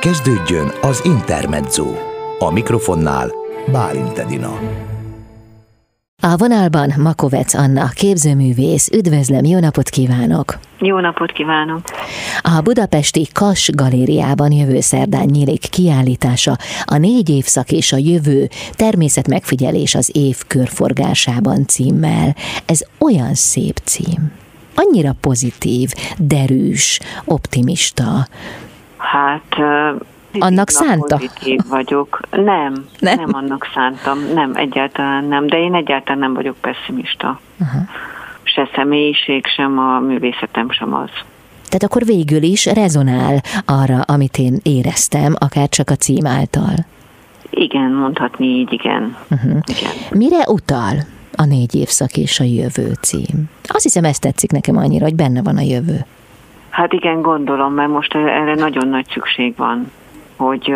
Kezdődjön az Intermezzo. A mikrofonnál Bálint Edina. A vonalban Makovec Anna, képzőművész. Üdvözlöm, jó napot kívánok! Jó napot kívánok! A budapesti Kas galériában jövő szerdán nyílik kiállítása a négy évszak és a jövő természetmegfigyelés az év körforgásában címmel. Ez olyan szép cím. Annyira pozitív, derűs, optimista. Hát annak szánta? Pozitív vagyok. Nem, nem, nem annak szántam. Nem, egyáltalán nem. De én egyáltalán nem vagyok pessimista. Uh-huh. Se személyiség, sem a művészetem sem az. Tehát akkor végül is rezonál arra, amit én éreztem, akár csak a cím által. Igen, mondhatni így, igen. Uh-huh. igen. Mire utal a négy évszak és a jövő cím? Azt hiszem, ezt tetszik nekem annyira, hogy benne van a jövő. Hát igen, gondolom, mert most erre nagyon nagy szükség van hogy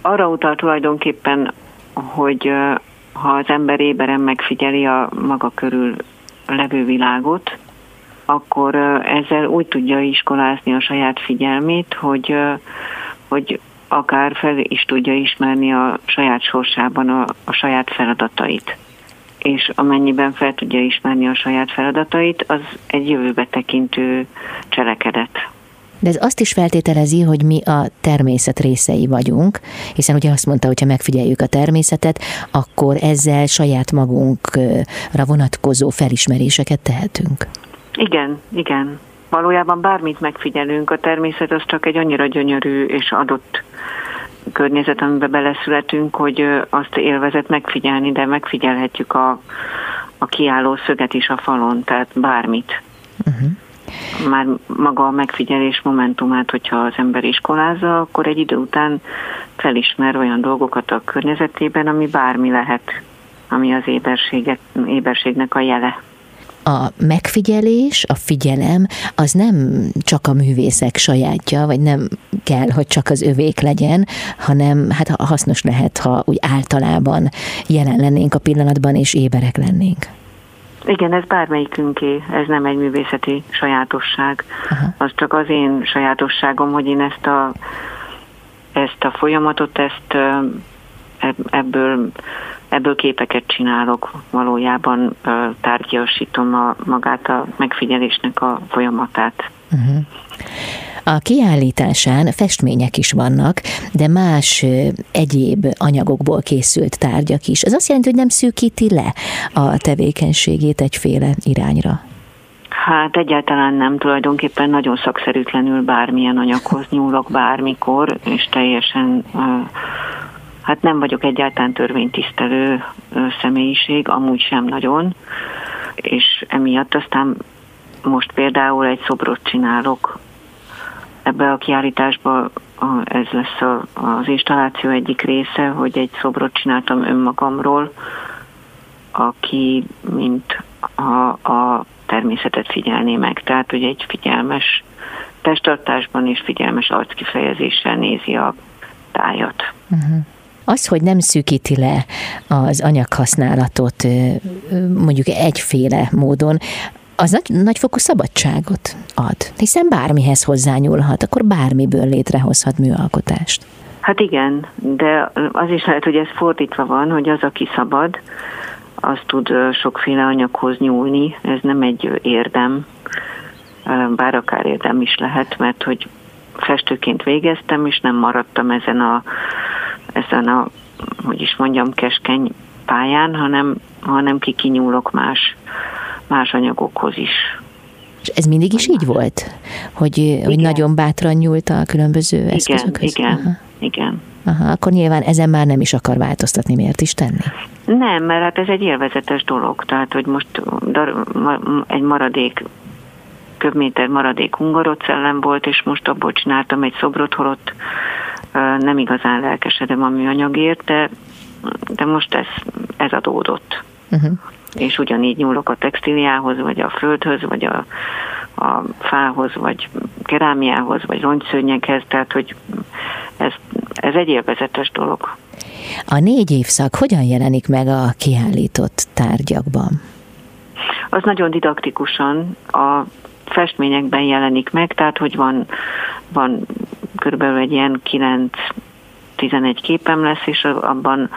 arra utal tulajdonképpen, hogy ha az ember éberen megfigyeli a maga körül levő világot, akkor ezzel úgy tudja iskolázni a saját figyelmét, hogy, hogy akár fel is tudja ismerni a saját sorsában a, a saját feladatait. És amennyiben fel tudja ismerni a saját feladatait, az egy jövőbe tekintő cselekedet. De ez azt is feltételezi, hogy mi a természet részei vagyunk, hiszen ugye azt mondta, hogy ha megfigyeljük a természetet, akkor ezzel saját magunkra vonatkozó felismeréseket tehetünk. Igen, igen. Valójában bármit megfigyelünk, a természet az csak egy annyira gyönyörű és adott környezet, amiben beleszületünk, hogy azt élvezet megfigyelni, de megfigyelhetjük a, a kiálló szöget is a falon, tehát bármit. Uh-huh már maga a megfigyelés momentumát, hogyha az ember iskolázza, akkor egy idő után felismer olyan dolgokat a környezetében, ami bármi lehet, ami az éberségnek a jele. A megfigyelés, a figyelem, az nem csak a művészek sajátja, vagy nem kell, hogy csak az övék legyen, hanem hát hasznos lehet, ha úgy általában jelen lennénk a pillanatban, és éberek lennénk. Igen, ez bármelyikünké, ez nem egy művészeti sajátosság. Aha. Az csak az én sajátosságom, hogy én ezt a, ezt a folyamatot, ezt ebből, ebből képeket csinálok, valójában tárgyasítom a, magát a megfigyelésnek a folyamatát. Uh-huh. A kiállításán festmények is vannak, de más egyéb anyagokból készült tárgyak is. Ez azt jelenti, hogy nem szűkíti le a tevékenységét egyféle irányra. Hát egyáltalán nem, tulajdonképpen nagyon szakszerűtlenül bármilyen anyaghoz nyúlok bármikor, és teljesen, hát nem vagyok egyáltalán törvénytisztelő személyiség, amúgy sem nagyon, és emiatt aztán most például egy szobrot csinálok ebbe a kiállításba ez lesz az installáció egyik része, hogy egy szobrot csináltam önmagamról, aki mint a, a természetet figyelné meg. Tehát, hogy egy figyelmes testtartásban és figyelmes arckifejezéssel nézi a tájat. Uh-huh. Az, hogy nem szűkíti le az anyaghasználatot mondjuk egyféle módon, az nagy, nagyfokú szabadságot ad, hiszen bármihez hozzányúlhat, akkor bármiből létrehozhat műalkotást. Hát igen, de az is lehet, hogy ez fordítva van, hogy az, aki szabad, az tud sokféle anyaghoz nyúlni, ez nem egy érdem, bár akár érdem is lehet, mert hogy festőként végeztem, és nem maradtam ezen a, ezen a hogy is mondjam, keskeny pályán, hanem, hanem kikinyúlok más más anyagokhoz is. És ez mindig is így volt? Hogy, igen. hogy nagyon bátran nyúlt a különböző igen, eszközökhöz? Igen, Aha. igen. Aha, akkor nyilván ezen már nem is akar változtatni, miért is tenni? Nem, mert hát ez egy élvezetes dolog, tehát hogy most egy maradék köbméter maradék hungarocellem volt, és most abból csináltam egy szobrot, holott nem igazán lelkesedem a műanyagért, de, de most ez, ez adódott. Uh-huh és ugyanígy nyúlok a textíliához, vagy a földhöz, vagy a, a fához, vagy kerámiához, vagy rongyszőnyeghez, tehát hogy ez, ez egy élvezetes dolog. A négy évszak hogyan jelenik meg a kiállított tárgyakban? Az nagyon didaktikusan a festményekben jelenik meg, tehát hogy van, van körülbelül egy ilyen 9 11 képem lesz, és abban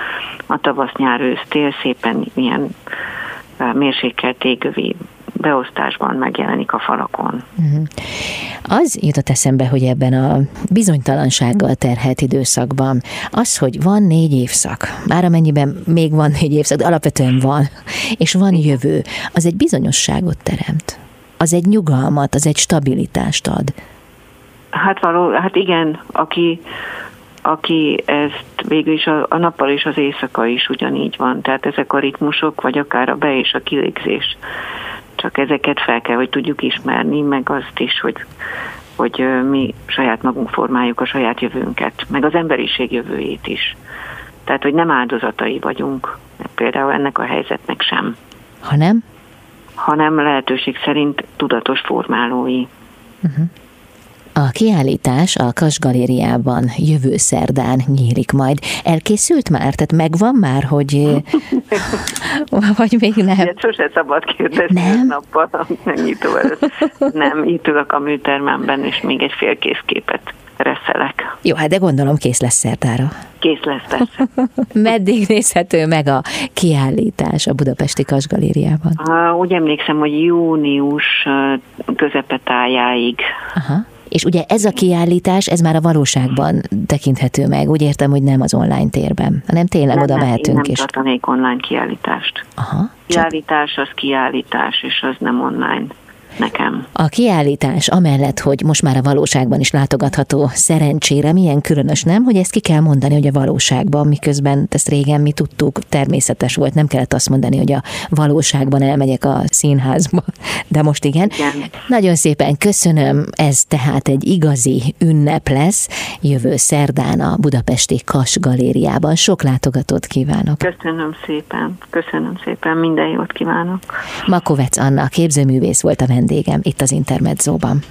a tavasz, nyár, ősz, szépen ilyen mérsékelt égövi beosztásban megjelenik a falakon. Uh-huh. Az jutott eszembe, hogy ebben a bizonytalansággal terhelt időszakban az, hogy van négy évszak, már amennyiben még van négy évszak, de alapvetően van, és van jövő, az egy bizonyosságot teremt. Az egy nyugalmat, az egy stabilitást ad. Hát való, hát igen, aki, aki ezt végül is a, a nappal és az éjszaka is ugyanígy van. Tehát ezek a ritmusok, vagy akár a be- és a kilégzés csak ezeket fel kell, hogy tudjuk ismerni, meg azt is, hogy, hogy mi saját magunk formáljuk a saját jövőnket, meg az emberiség jövőjét is. Tehát, hogy nem áldozatai vagyunk, például ennek a helyzetnek sem. Hanem? Hanem lehetőség szerint tudatos formálói. Uh-huh. A kiállítás a Kas Galériában jövő szerdán nyílik majd. Elkészült már? Tehát megvan már, hogy... Vagy még nem? Ilyet sose szabad kérdezni nem? nappal, nem nyitó előtt. Nem, itt ülök a műtermemben, és még egy félkész képet reszelek. Jó, hát de gondolom kész lesz szerdára. Kész lesz, persze. Meddig nézhető meg a kiállítás a Budapesti Kas Galériában? Uh, úgy emlékszem, hogy június közepetájáig. Aha. És ugye ez a kiállítás, ez már a valóságban tekinthető meg. Úgy értem, hogy nem az online térben, hanem tényleg nem, oda mehetünk. Nem, nem tartanék online kiállítást. Aha, kiállítás az kiállítás, és az nem online nekem. A kiállítás amellett, hogy most már a valóságban is látogatható szerencsére, milyen különös nem, hogy ezt ki kell mondani, hogy a valóságban, miközben ezt régen mi tudtuk, természetes volt, nem kellett azt mondani, hogy a valóságban elmegyek a színházba, de most igen. igen. Nagyon szépen köszönöm, ez tehát egy igazi ünnep lesz, jövő szerdán a Budapesti Kas Galériában. Sok látogatót kívánok. Köszönöm szépen, köszönöm szépen, minden jót kívánok. Makovec Anna, képzőművész volt a vendégem itt az Intermedzóban.